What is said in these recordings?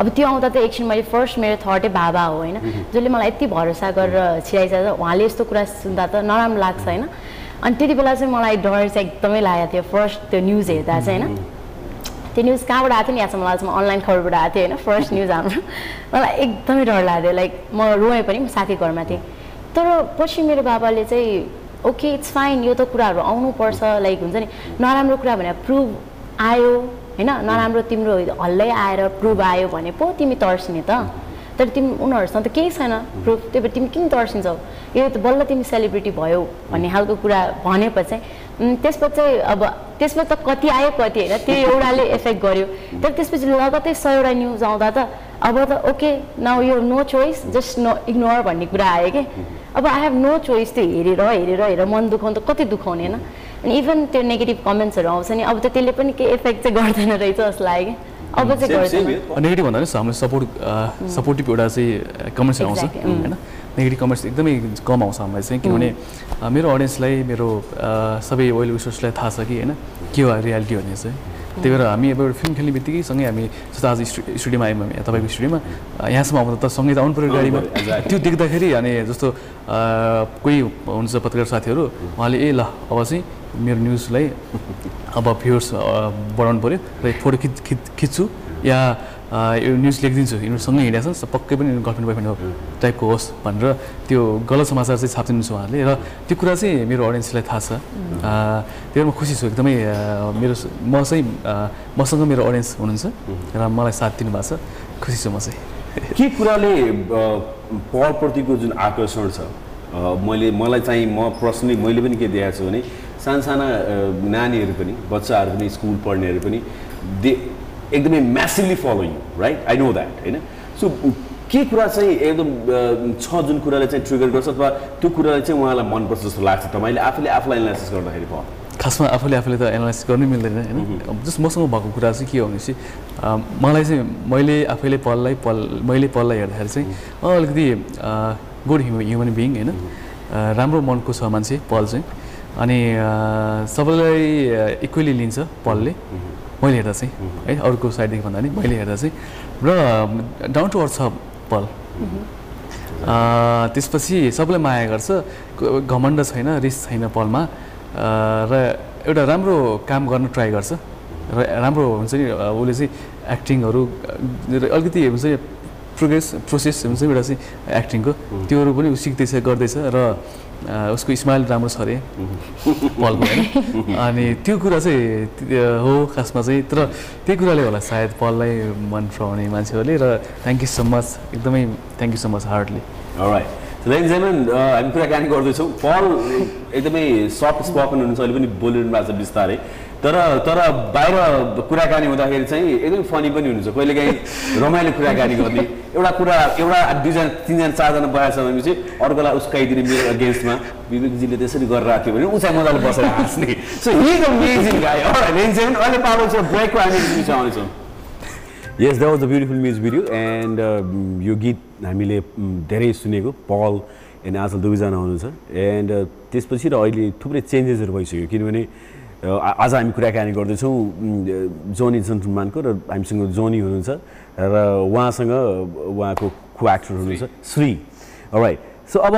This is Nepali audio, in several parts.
अब त्यो आउँदा त एकछिन मैले फर्स्ट मेरो थर्टै बाबा हो होइन? जसले मलाई यति भरोसा गरेर छिराइसकेको छ उहाँले यस्तो कुरा सुन्दा त नराम्रो लाग्छ होइन? अनि त्यति बेला चाहिँ मलाई डर चाहिँ एकदमै लागेको थियो फर्स्ट त्यो न्युज हेर्दा चाहिँ होइन? त्यो न्युज कहाँबाट आएको थियो नि? मलाई चाहिँ म अनलाइन खबरबाट आएको थियो होइन? फर्स्ट न्युज हाम्रो। मलाई एकदमै डर लाग्थ्यो लाइक म रोएँ पनि म साथी घरमा थिएँ। तर पछि मेरो बाबाले चाहिँ ओके इट्स फाइन यो त कुराहरू आउनुपर्छ। लाइक हुन्छ नि? नराम्रो कुरा भनेर प्रुभ आयो। होइन? नराम्रो तिम्रो हल्लै आएर प्रुभ आयो भने पो तिमी तर्सिने त। तर तिमी उनीहरूसँग त केही छैन प्रुफ त्यही भएर तिमी किन तर्सिन्छौ? यो त बल्ल तिमी सेलिब्रिटी भयो भन्ने खालको कुरा भनेपछि त्यसपछि चाहिँ अब त्यसमा त कति आयो कति होइन? त्यो एउटाले एफेक्ट गर्यो। तर त्यसपछि लगत्तै सयवटा न्युज आउँदा त अब त ओके न यो no choice just no ignore भन्ने कुरा आयो कि? अब आई हेभ नो चोइस त्यो हेरेर हेरेर हेरेर मन दुखाउनु त कति दुखाउने होइन? अनि इभन त्यो नेगेटिभ कमेन्ट्सहरू आउँछ नि अब त त्यसले पनि केही इफेक्ट चाहिँ गर्दैन रहेछ जस्तो लाग्यो। कि अब चाहिँ गर्दैन। नेगेटिभ भन्दा पनि हाम्रो सपोर्ट सपोर्टिभ एउटा चाहिँ कमेन्ट्सहरू आउँछ। होइन? नेगेटिभ कमेन्ट्स एकदमै कम आउँछ हामीलाई चाहिँ किनभने मेरो अडियन्सलाई मेरो सबै वेल विसर्सलाई थाहा छ कि होइन? के हो रियालिटी भन्ने चाहिँ। त्यही भएर हामी अब एउटा फिल्म खेल्ने बित्तिकै सँगै हामी जस्तो आज स्टुडियोमा आयौँ हामी तपाईँको स्टुडियोमा। यहाँसम्म आउँदा त सँगै त आउनु पऱ्यो गाडीमा त्यो देख्दाखेरि अनि जस्तो कोही हुनुहुन्छ पत्रकार साथीहरू उहाँले ए ल अब चाहिँ मेरो न्युजलाई अब भ्युर्स बढाउनु पऱ्यो र फोटो खिच खिच खिच्छु। या यो न्युज लेखिदिन्छु। यिनीहरूसँगै हिँडेको छ। पक्कै पनि गर्लफ्रेन्ड बोयफ्रेन्ड टाइपको होस् भनेर त्यो गलत समाचार चाहिँ छापिदिनुहुन्छ उहाँहरूले र त्यो कुरा चाहिँ मेरो अडियन्सलाई थाहा छ। त्यही भएर म खुसी छु। एकदमै मेरो म चाहिँ मसँग मेरो अडियन्स हुनुहुन्छ र मलाई साथ दिनुभएको छ। खुसी छु म चाहिँ। के कुराले पढप्रतिको जुन आकर्षण छ? मैले मलाई चाहिँ म पर्सनली मैले पनि के देखाएको छु भने साना साना नानीहरू पनि बच्चाहरू पनि स्कुल पढ्नेहरू पनि दे एकदमै massively follow you right I know that होइन? सो के कुरा चाहिँ एकदम छ जुन कुराले चाहिँ ट्रिगर गर्छ अथवा त्यो कुराले चाहिँ उहाँलाई मनपर्छ जस्तो लाग्छ तपाईँले? आफूले आफूलाई एनालाइसिस गर्दाखेरि भयो खासमा आफूले आफूले त एनालाइसिस गर्नै मिल्दैन होइन? जस्ट मसँग भएको कुरा चाहिँ के हो भनेपछि मलाई चाहिँ मैले आफैले पललाई पल मैले पललाई हेर्दाखेरि चाहिँ अलिकति गुड ह्यु ह्युमन बिङ होइन? राम्रो मनको छ मान्छे पल चाहिँ। अनि सबैलाई इक्वली लिन्छ पलले। मैले हेर्दा चाहिँ है अरूको साइडदेखि भन्दा पनि मैले हेर्दा चाहिँ। र डाउन टु अर्थ छ पल। त्यसपछि सबैलाई माया गर्छ। घमण्ड छैन रिस छैन पलमा। र एउटा राम्रो काम गर्न ट्राई गर्छ। र राम्रो हुन्छ नि उसले चाहिँ एक्टिङहरू अलिकति हुन्छ नि प्रोग्रेस प्रोसेस हुन्छ एउटा चाहिँ एक्टिङको त्योहरू पनि सिक्दैछ गर्दैछ र उसको स्माइल राम्रो छ अरे। पलको होइन अनि त्यो कुरा चाहिँ हो खासमा चाहिँ। तर त्यही कुराले होला सायद पललाई मन पराउने मान्छेहरूले र थ्याङ्क यू सो मच एकदमै thank you so much hardly हामी कुराकानी गर्दैछौँ। पल एकदमै सफ्ट स्पोकन हुनुहुन्छ अहिले पनि बोलिरहनु भएको छ बिस्तारै। तर तर बाहिर कुराकानी हुँदाखेरि चाहिँ एकदमै फनी पनि हुनुहुन्छ। कहिलेकाहीँ रमाइलो कुराकानी गर्ने। एउटा कुरा एउटा दुईजना तिनजना चारजना छ भनेपछि अर्कोलाई उस्काइदिने मेरो अगेन्स्टमा विवेकजीले त्यसरी गरेर थियो भने उचाइ मजाले बसेर हाँस्ने। सो हिज अमेजिङ अहिले छ हामी यस that was the beautiful music video and यो गीत हामीले धेरै सुनेको पल एन्ड आज दुवैजना हुनुहुन्छ। एन्ड त्यसपछि र अहिले थुप्रै चेन्जेसहरू भइसक्यो किनभने आज हामी कुराकानी गर्दैछौँ जोनी जन्टुमानको र हामीसँग जोनी हुनुहुन्छ र उहाँसँग उहाँको को एक्टर हुनुहुन्छ श्री। राइट सो अब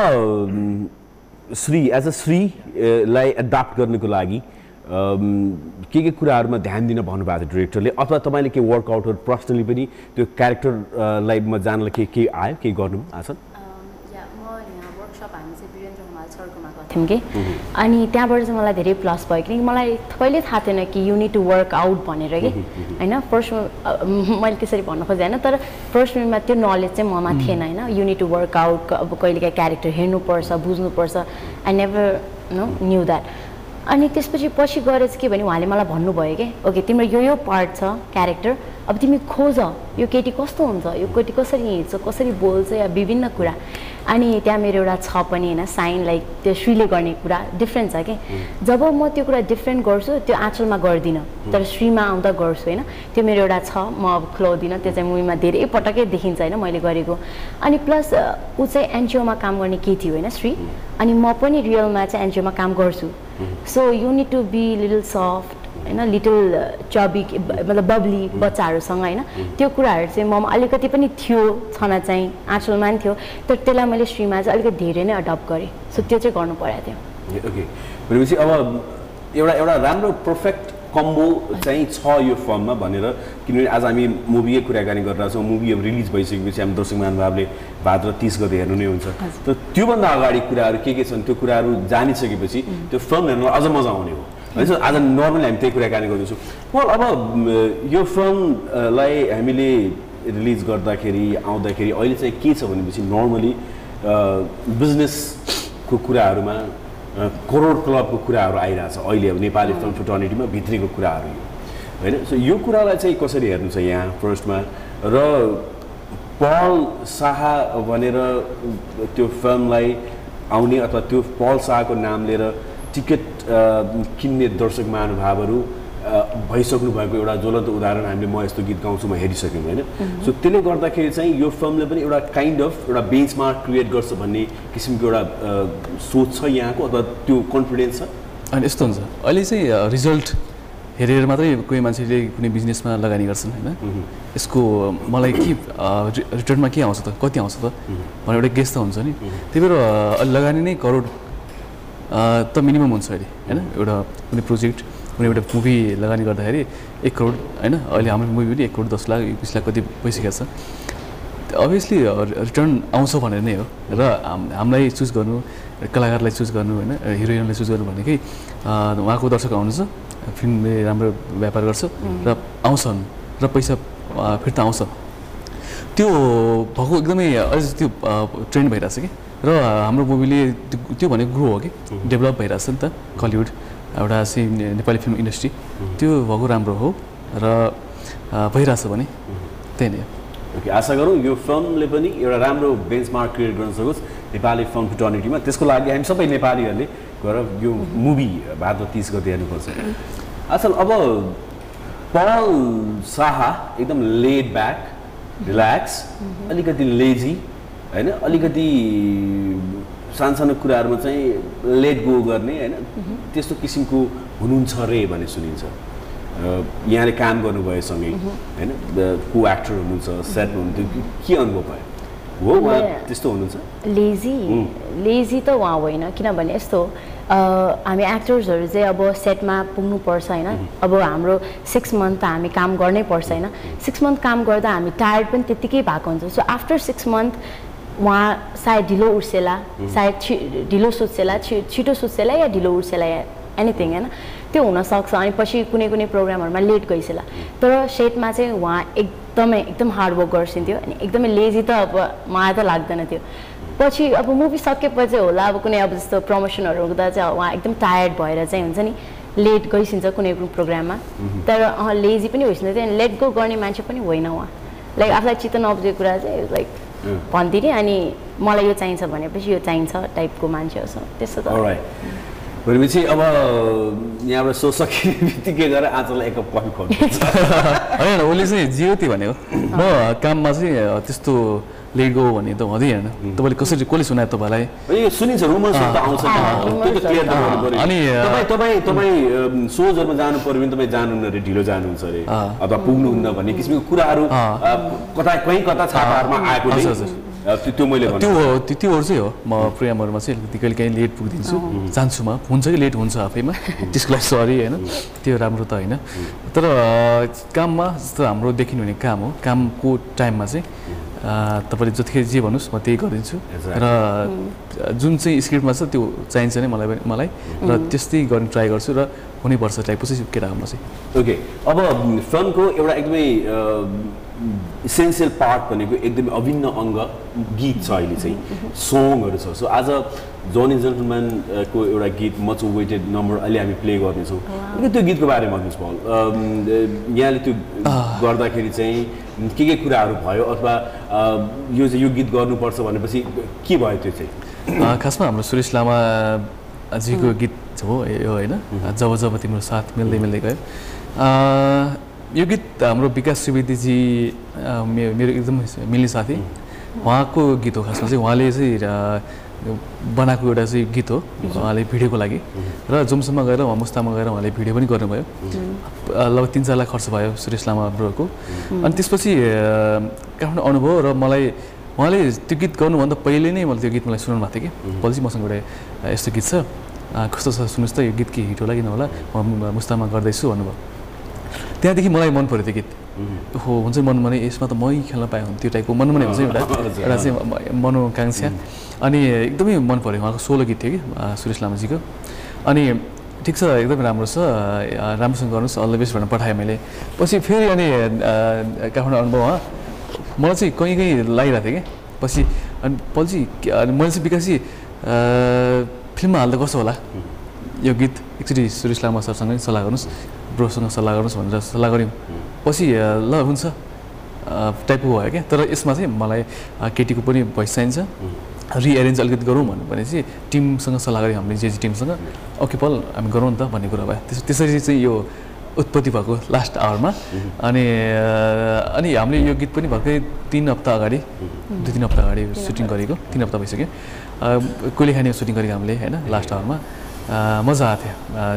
श्री एज अ श्रीलाई एडाप्ट गर्नुको लागि के के कुराहरूमा ध्यान दिन भन्नुभएको थियो डिरेक्टरले अथवा तपाईँले केही वर्कआउटहरू पर्सनली पनि त्यो क्यारेक्टरलाई जानलाई के के आयो केही गर्नु आएको छ थियौँ कि अनि त्यहाँबाट चाहिँ मलाई धेरै प्लस भयो किनकि मलाई कहिले थाहा थिएन कि युनिट टु वर्क आउट भनेर कि। होइन फर्स्ट मैले त्यसरी भन्न खोजेँ होइन तर फर्स्ट त्यो नलेज चाहिँ ममा थिएन होइन। युनिट टु वर्क आउट अब कहिलेकाहीँ क्यारेक्टर हेर्नुपर्छ बुझ्नुपर्छ। I never know knew that अनि त्यसपछि पछि गएर चाहिँ के भने उहाँले मलाई भन्नुभयो कि ओके तिम्रो यो यो पार्ट छ क्यारेक्टर अब तिमी खोज यो केटी कस्तो हुन्छ यो केटी कसरी हिँड्छ कसरी बोल्छ या विभिन्न कुरा। अनि त्यहाँ मेरो एउटा छ पनि होइन साइन लाइक त्यो श्रीले गर्ने कुरा डिफ्रेन्ट छ कि? जब म त्यो कुरा डिफ्रेन्ट गर्छु त्यो आँचलमा गर्दिनँ। तर श्रीमा आउँदा गर्छु होइन। त्यो मेरो एउटा छ म अब खुलाउँदिनँ त्यो चाहिँ मुभीमा धेरै पटकै देखिन्छ होइन मैले गरेको। अनि प्लस ऊ चाहिँ एनजिओमा काम गर्ने केटी होइन श्री? अनि म पनि रियलमा चाहिँ एनजिओमा काम गर्छु। So you need to be little soft होइन लिटल चबी मतलब बब्ली बच्चाहरूसँग होइन। त्यो कुराहरू चाहिँ ममा अलिकति पनि थियो छन चाहिँ आँचलमा पनि थियो तर त्यसलाई मैले श्रीमा चाहिँ अलिकति धेरै नै अडप्ट गरेँ। सो त्यो चाहिँ गर्नु परेको थियो। ओके भनेपछि अब एउटा एउटा राम्रो पर्फेक्ट कम्बो चाहिँ छ यो फर्ममा भनेर किनभने आज हामी मुभीकै कुराकानी गरिरहेको छौँ मुभी अब रिलिज भइसकेपछि हामी दर्शक महानुभावले भाद्र तिस गते हेर्नु नै हुन्छ। तर त्योभन्दा अगाडि कुराहरू के के छन् त्यो कुराहरू जानिसकेपछि त्यो फिल्म हेर्नुलाई अझ मजा आउने हो। है सो आज नर्मली हामी त्यही कुराकानी गर्दैछौँ। Well अब यो फिल्मलाई हामीले रिलिज गर्दाखेरि आउँदाखेरि अहिले चाहिँ के छ भनेपछि नर्मली बिजनेसको कुराहरूमा करोड क्लबको कुराहरू आइरहेछ। अहिले अब नेपाली फिल्म फ्युटर्निटीमा भित्रीको कुराहरू यो। होइन? सो यो कुरालाई चाहिँ कसरी हेर्नु छ यहाँ फर्स्टमा र पल शाह भनेर त्यो फिल्मलाई आउने अथवा त्यो पल शाहको नाम लिएर टिकट किन्ने दर्शक महानुभावहरू भइसक्नु भएको एउटा ज्वलन्त उदाहरण हामीले म यस्तो गीत गाउँछु म हेरिसक्यौँ होइन? सो त्यसले गर्दाखेरि चाहिँ यो फिल्मले पनि एउटा काइन्ड अफ एउटा बेन्चमार्क क्रिएट गर्छ भन्ने किसिमको एउटा सोच छ यहाँको अथवा त्यो कन्फिडेन्स छ? अनि यस्तो हुन्छ। अहिले चाहिँ रिजल्ट हेरेर मात्रै कोही मान्छेले कुनै बिजनेसमा लगानी गर्छन् होइन? यसको मलाई के रिटर्नमा के आउँछ त? कति आउँछ त? भनेर एउटा गेस त हुन्छ नि। त्यही भएर लगानी नै करोड त मिनिमम हुन्छ अहिले होइन? एउटा कुनै प्रोजेक्ट कुनै एउटा मुभी लगानी गर्दाखेरि एक करोड होइन? अहिले हाम्रो मुभी पनि एक करोड दस लाख बिस लाख कति भइसकेको छ। अभियसली रिटर्न आउँछ भनेर नै हो। र हाम हामीलाई चुज गर्नु कलाकारलाई चुज गर्नु होइन? हिरोइनलाई चुज गर्नु भनेकै उहाँको दर्शक आउनुहुन्छ। फिल्मले राम्रो व्यापार गर्छ। र आउँछन्। र पैसा फिर्ता आउँछ। त्यो भएको एकदमै अझ त्यो ट्रेन्ड भइरहेछ कि? र हाम्रो मुभीले त्यो त्यो भनेको ग्रो हो कि? डेभलप भइरहेछ नि त कलिउड एउटा चाहिँ नेपाली फिल्म इन्डस्ट्री। त्यो भएको राम्रो हो र भइरहेछ भने त्यही नै हो। ओके आशा गरौँ यो फिल्मले पनि एउटा राम्रो बेन्चमार्क क्रिएट गर्न सकोस् नेपाली फिल्म फ्युटर्निटीमा त्यसको लागि हामी सबै नेपालीहरूले गएर यो मुभी भाद्र तिस गते हेर्नुपर्छ। असल अब पल शाह एकदम लेड ब्याक रिल्याक्स अलिकति लेजी होइन? अलिकति सानो सानो कुराहरूमा चाहिँ लेट गो गर्ने होइन? त्यस्तो किसिमको हुनुहुन्छ रे भन्ने सुनिन्छ। यहाँले काम गर्नुभयो सँगै होइन? को एक्टर हुनुहुन्छ सेटमा हुनुहुन्थ्यो के अनुभव भयो? हो उहाँ त्यस्तो हुनुहुन्छ? लेजी लेजी त उहाँ होइन किनभने यस्तो हामी एक्टर्सहरू चाहिँ अब सेटमा पुग्नुपर्छ होइन? अब हाम्रो सिक्स मन्थ त हामी काम गर्नै पर्छ होइन? सिक्स मन्थ काम गर्दा हामी टायर्ड पनि त्यत्तिकै भएको हुन्छ। सो आफ्टर सिक्स मन्थ उहाँ सायद ढिलो उठ्सेला सायद छि ढिलो सुत्सेला छि छिटो सुत्सेला या ढिलो उठ्सेला या एनिथिङ होइन? त्यो हुनसक्छ। अनि पछि कुनै कुनै प्रोग्रामहरूमा लेट गइसेला। तर सेटमा चाहिँ उहाँ एकदमै एकदम हार्डवर्क गर्छिन्थ्यो। अनि एकदमै लेजी त अब मलाई त लाग्दैन थियो पछि अब मुभी सकेपछि होला। अब कुनै अब जस्तो प्रमोसनहरू हुँदा चाहिँ उहाँ एकदम टायर्ड भएर चाहिँ हुन्छ नि लेट गइसिन्छ कुनै कुनै प्रोग्राममा तर लेजी पनि होइसिन्छ लेट गो गर्ने मान्छे पनि होइन उहाँ लाइक आफूलाई चित्त नबुझेको कुरा चाहिँ लाइक भनिदिने अनि मलाई यो चाहिन्छ भनेपछि यो चाहिन्छ टाइपको मान्छे हो सो त्यस्तो त Alright. भनेपछि अब यहाँबाट सो सकिने बित्तिकै गएर आजलाई एक कप कफी होइन उसले चाहिँ जियो त्यो भनेको। म काममा चाहिँ त्यस्तो लेट गो भन्ने त हुँदैन तपाईँले कसरी कसले सुनायो तपाईँलाई अनि, तपाईँ तपाईँ सोजहरूमा जानु पर्यो भने तपाईँ जानुहुन्न अरे ढिलो जानुहुन्छ अरे अथवा पुग्नुहुन्न भन्ने किसिमको कुराहरू कता कहीँ कता छापाहरूमा आएको त्यो मैले त्यो हो त्यो त्योहरू चाहिँ हो म प्रोग्रामहरूमा चाहिँ अलिकति कहिले काहीँ लेट पुगिदिन्छु जान्छु म हुन्छ कि लेट हुन्छ आफैमा त्यसको लागि सरी होइन त्यो राम्रो त होइन तर काममा जस्तो हाम्रो देखिनु हुने काम हो कामको टाइममा चाहिँ तपाईँले जतिखेर जे भन्नुहोस् म त्यही गरिदिन्छु। र जुन चाहिँ स्क्रिप्टमा छ त्यो चाहिन्छ नै मलाई पनि- मलाई। र त्यस्तै गर्ने ट्राई गर्छु र हुनैपर्छ टाइपको चाहिँ केटा हो म चाहिँ। ओके अब फिल्मको एउटा एकदमै इसेन्सियल पार्ट भनेको एकदमै अभिन्न अङ्ग गीत छ अहिले चाहिँ। सङहरू छ। सो आज जोनी जेन्टलम्यान को एउटा गीत मच वेटेड नम्बर अहिले हामी प्ले गर्नेछौँ। त्यो गीतको बारेमा भन्नुहोस् अम, यहाँले त्यो गर्दाखेरि चाहिँ के के कुराहरू भयो अथवा यो चाहिँ यो गीत गर्नुपर्छ भनेपछि के भयो त्यो चाहिँ? खासमा हाम्रो सुरेश लामा जीको गीत हो यो होइन? जब जब तिम्रो साथ मिल्दै मिल्दै गयो। अ, यो गीत हाम्रो विकास सुवेदीजी मेरो एकदम मिल्ने साथी। उहाँको गीत हो खासमा चाहिँ उहाँले चाहिँ बनाएको एउटा चाहिँ गीत हो उहाँले भिडियोको लागि। र जुमसम्म गएर उहाँ मुस्तामा गएर उहाँले भिडियो पनि गर्नुभयो। लगभग तिन चार लाख खर्च भयो सुरेश लामा ब्रोको। अनि त्यसपछि काठमाडौँ आउनुभयो र मलाई उहाँले त्यो गीत गर्नुभन्दा पहिले नै मैले त्यो गीत मलाई सुनाउनु भएको थियो कि। पछि मसँग एउटा यस्तो गीत छ। कस्तो छ सुन्नुहोस् त यो गीत के हिट होला कि नहोला म मुस्तामा गर्दैछु भन्नुभयो। त्यहाँदेखि मलाई मन पऱ्यो त्यो गीत। हो हुन्छ मनमा नै यसमा त मै खेल्न पाएँ हुन्थ्यो टाइपको मनमा नै हुन्छ एउटा एउटा चाहिँ मनोकाङ्क्षा। अनि एकदमै मन पऱ्यो उहाँको सोलो गीत थियो कि सुरेश लामाजीको। अनि ठिक छ एकदमै राम्रो छ राम्रोसँग गर्नुहोस् अल द बेस्ट भनेर पठाएँ मैले। पछि फेरि अनि काठमाडौँ अनुभव उहाँ। मलाई चाहिँ कहीँ कहीँ लागिरहेको थियो कि। पछि अनि पछि अनि मैले चाहिँ विकासी फिल्ममा हाल्दा कस्तो होला। यो गीत। एकचोटि सुरेश लामा सरसँगै सल्लाह गर्नुहोस् ब्रोसँग सल्लाह गर्नुहोस् भनेर सल्लाह गऱ्यौँ। पछि ल हुन्छ। टाइपको भयो क्या। तर यसमा चाहिँ मलाई केटीको पनि भोइस चाहिन्छ रिएरेन्ज अलिकति गरौँ भन्नु भने चाहिँ टिमसँग सल्लाह गऱ्यौँ हामीले जेजी टिमसँग। ओके पल हामी गरौँ नि त भन्ने कुरा भयो। त्यस त्यसरी चाहिँ यो उत्पत्ति भएको लास्ट आवरमा। अनि अनि हामीले यो गीत पनि भर्खरै तिन हप्ता अगाडि दुई तिन हप्ता अगाडि सुटिङ गरेको। तिन हप्ता भइसक्यो। कोइली खाने सुटिङ गरेको हामीले होइन लास्ट आवरमा। मजा आएको थियो।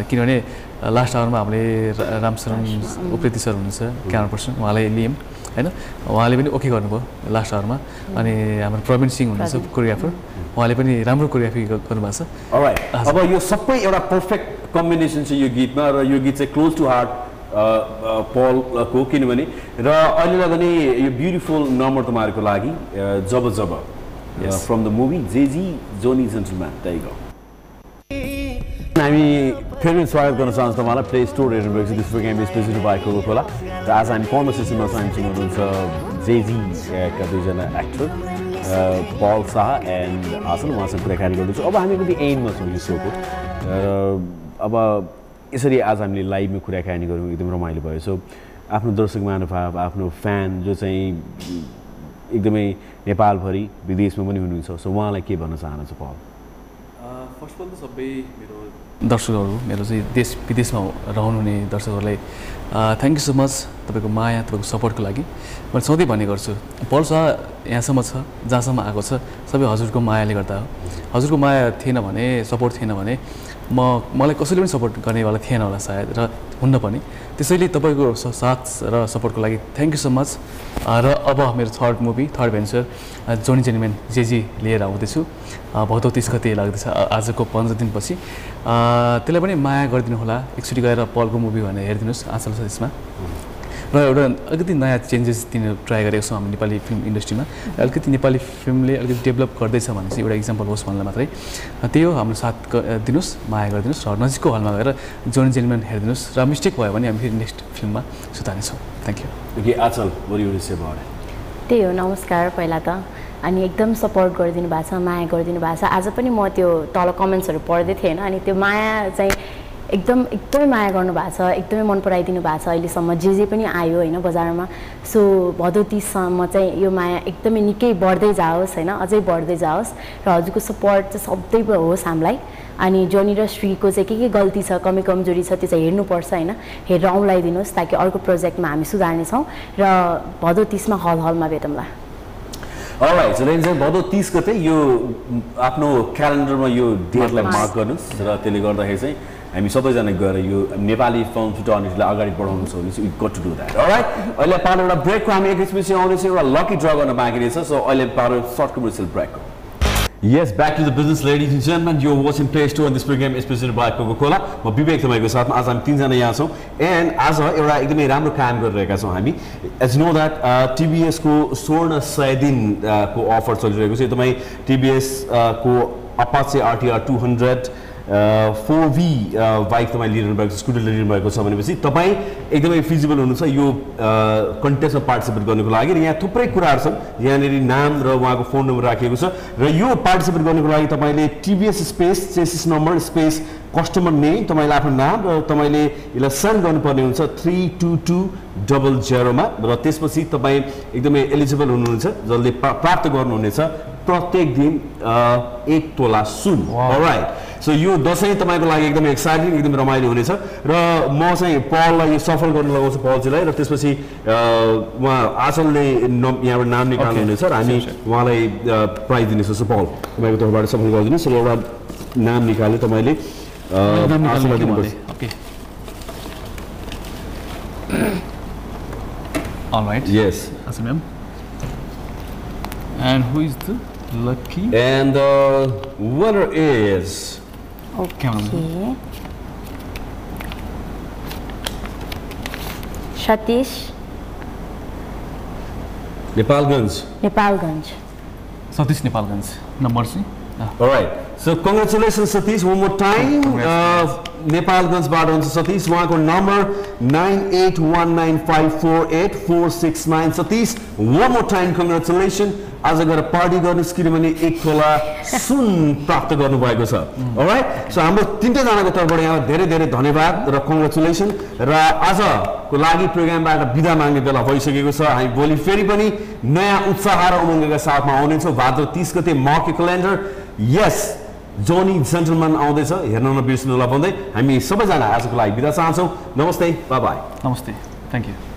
किनभने लास्ट आवरमा हामीले रामशरण उप्रेती सर हुनुहुन्छ क्यामरा पर्सन उहाँलाई लियौँ होइन? उहाँले पनि ओके गर्नुभयो लास्ट आवरमा अनि हाम्रो प्रवीण सिंह हुनुहुन्छ कोरियोग्राफर उहाँले पनि राम्रो कोरियोग्राफी गर्नुभएको छ। Alright. अब यो सबै एउटा पर्फेक्ट कम्बिनेसन छ यो गीतमा र यो गीत चाहिँ क्लोज टु हार्ट पलको किनभने र अहिलेलाई पनि यो ब्युटिफुल नम्बर तपाईँहरूको लागि जब जब. From the movie JG Johnny gentleman त्यही हामी फेरि पनि स्वागत गर्न चाहन्छु तपाईँलाई। प्ले स्टोर हेर्नुभएको छ त्यसको गेम स्पेसिफिक भएको खोला। र आज हामी कन्भर्सेसनमा चाहिँ हामीसँग हुनुहुन्छ जेजी का दुईजना एक्टर पल शाह एन्ड आसन उहाँसँग कुराकानी गर्दैछु। अब हामी कति एन्डमा छौँ यो सोको। अब यसरी आज हामीले लाइभमा कुराकानी गऱ्यौँ एकदम रमाइलो भयो। सो आफ्नो दर्शक महानुभाव आफ्नो फ्यान जो चाहिँ एकदमै नेपालभरि विदेशमा पनि हुनुहुन्छ। सो उहाँलाई के भन्न चाहनुहुन्छ पल फर्स्ट अफ अल त सबै मेरो दर्शकहरू मेरो चाहिँ देश विदेशमा रहनुहुने दर्शकहरूलाई थ्याङ्क यू सो मच तपाईँको माया तपाईँको सपोर्टको लागि। मैले सधैँ भन्ने गर्छु पल्स यहाँसम्म छ जहाँसम्म आएको छ सबै हजुरको मायाले गर्दा हो। हजुरको माया थिएन भने सपोर्ट थिएन भने म मलाई कसैले पनि सपोर्ट गर्नेवाला थिएन होला सायद र हुन्न पनि। त्यसैले तपाईँको साथ र सपोर्टको लागि थ्याङ्क यू सो मच र अब मेरो third movie third venture Johnny जेनिमेन JG लिएर आउँदैछु। भदौ तिस गते लाग्दैछ आजको पन्ध्र दिनपछि। त्यसलाई पनि माया गरिदिनु होला एकचोटि गएर पलको मुभी भनेर हेरिदिनुहोस् आशा छ त्यसमा र एउटा अलिकति नयाँ चेन्जेस दिने ट्राई गरेको छौँ हामी नेपाली फिल्म इन्डस्ट्रीमा। अलिकति नेपाली फिल्मले अलिकति डेभलप गर्दैछ भने चाहिँ एउटा इक्जाम्पल होस् भन्नलाई मात्रै। त्यही हो हाम्रो साथ दिनुहोस् माया गरिदिनुहोस् र नजिकको हलमा गएर जोन जेन्टलम्यान हेरिदिनुहोस् र मिस्टेक भयो भने हामी फेरि नेक्स्ट फिल्ममा सुधार्नेछौँ थ्याङ्क यू आचल त्यही हो नमस्कार पहिला त। अनि एकदम सपोर्ट गरिदिनु भएको छ माया गरिदिनु भएको छ। आज पनि म त्यो तल कमेन्ट्सहरू पढ्दै थिएँ होइन अनि त्यो माया चाहिँ एकदम एकदमै माया गर्नुभएको छ एकदमै मन पराइदिनु भएको छ अहिलेसम्म। जे जे पनि आयो होइन बजारमा। सो भदौ तिससम्म चाहिँ यो माया एकदमै निकै बढ्दै जाओस् होइन अझै बढ्दै जाओस्। र हजुरको सपोर्ट चाहिँ सधैँ होस् हामीलाई। अनि जोनी र श्रीको चाहिँ के के गल्ती छ कमी कमजोरी छ त्यो चाहिँ हेर्नुपर्छ होइन। हेरेर औँलाइदिनुहोस् ताकि अर्को प्रोजेक्टमा हामी सुधार्नेछौँ। र भदौ तिसमा हल हलमा भेटौँला अलराइट सो चाहिँ भदौ तिस गते यो आफ्नो क्यालेन्डरमा यो डेटलाई. मार्क गर्नुहोस्। र त्यसले गर्दाखेरि चाहिँ हामी सबैजना गएर यो नेपाली फिल्म इन्डस्ट्रीलाई अगाडि बढाउनु छ भने चाहिँ got to do that alright अहिले पालो एउटा ब्रेकको हामी एकैछिनपछि आउनेछौँ एउटा लकी ड्र गर्न बाँकी रहेछ सो अहिले पालो सर्ट कमर्सियल ब्रेकको back to the business, ladies and gentlemen. You're watching Play Store and this program is presented by Coca-Cola. म विवेक तपाईँको साथमा आज हामी तिनजना यहाँ छौँ एन्ड आज एउटा एकदमै राम्रो काम गरिरहेका छौँ हामी एज नो द्याट टिबिएसको स्वर्ण सय दिनको अफर चलिरहेको छ यो तपाईँ टिबिएस को Apache RTR two hundred four V bike तपाईँ लिइरहनु भएको छ स्कुटर लिइरहनु भएको छ भनेपछि तपाईँ एकदमै फिजिबल हुनुहुन्छ यो कन्टेस्टमा पार्टिसिपेट गर्नुको लागि र यहाँ थुप्रै कुराहरू छन्। यहाँनिर नाम र उहाँको फोन नम्बर राखिएको छ र यो पार्टिसिपेट गर्नुको लागि तपाईँले TVS space chassis number space customer name तपाईँले आफ्नो नाम र तपाईँले यसलाई सेन्ड गर्नुपर्ने हुन्छ थ्री टू टू डबल जेरोमा र त्यसपछि तपाईँ एकदमै एलिजिबल हुनुहुन्छ जसले प्रा- प्राप्त गर्नुहुनेछ प्रत्येक दिन एक तोला सुन। राइट सो यो दसैँ तपाईँको लागि एकदमै एक्साइटिङ एकदमै रमाइलो हुनेछ। र म चाहिँ पललाई यो सफल गर्न लगाउँछु पलजीलाई र त्यसपछि उहाँ आचलले न- यहाँबाट नाम निकाल्नु Okay. हुनेछ र हामी. उहाँलाई प्राइज दिनेछौँ। सो पल तपाईँको तर्फबाट सफल गरिदिनुहोस् र एउटा नाम निकाल्यो तपाईँले। All right. Yes, ma'am. And who is the lucky? And the winner is cameraman? Okay Satish Nepalganj Nepalganj Satish Nepalganj. Number C. Ah, All right. So congratulations Satish one more time. Uh, नेपालगञ्जबाट हुन्छ सतीश उहाँको number nine eight one nine five four eight four six nine Satish one more time congratulation आज गएर पार्टी गर्नुहोस् किनभने एक तोला सुन प्राप्त गर्नुभएको छ। राइट सो हाम्रो तिनटैजनाको तर्फबाट यहाँलाई धेरै धेरै धन्यवाद र कङ्ग्रेचुलेसन र आजको लागि प्रोग्रामबाट बिदा माग्ने बेला भइसकेको छ। हामी भोलि फेरि पनि नयाँ उत्साह र उमङ्गका साथमा आउनेछौँ। भाद्र तिस गते मर्के क्यालेन्डर यस जोनी जेन्टलम्यान आउँदैछ। हेर्न नबिर्सिनुलाई भन्दै हामी सबैजना आजको लागि बिदा चाहन्छौँ। नमस्ते बाई Namaste. Thank you.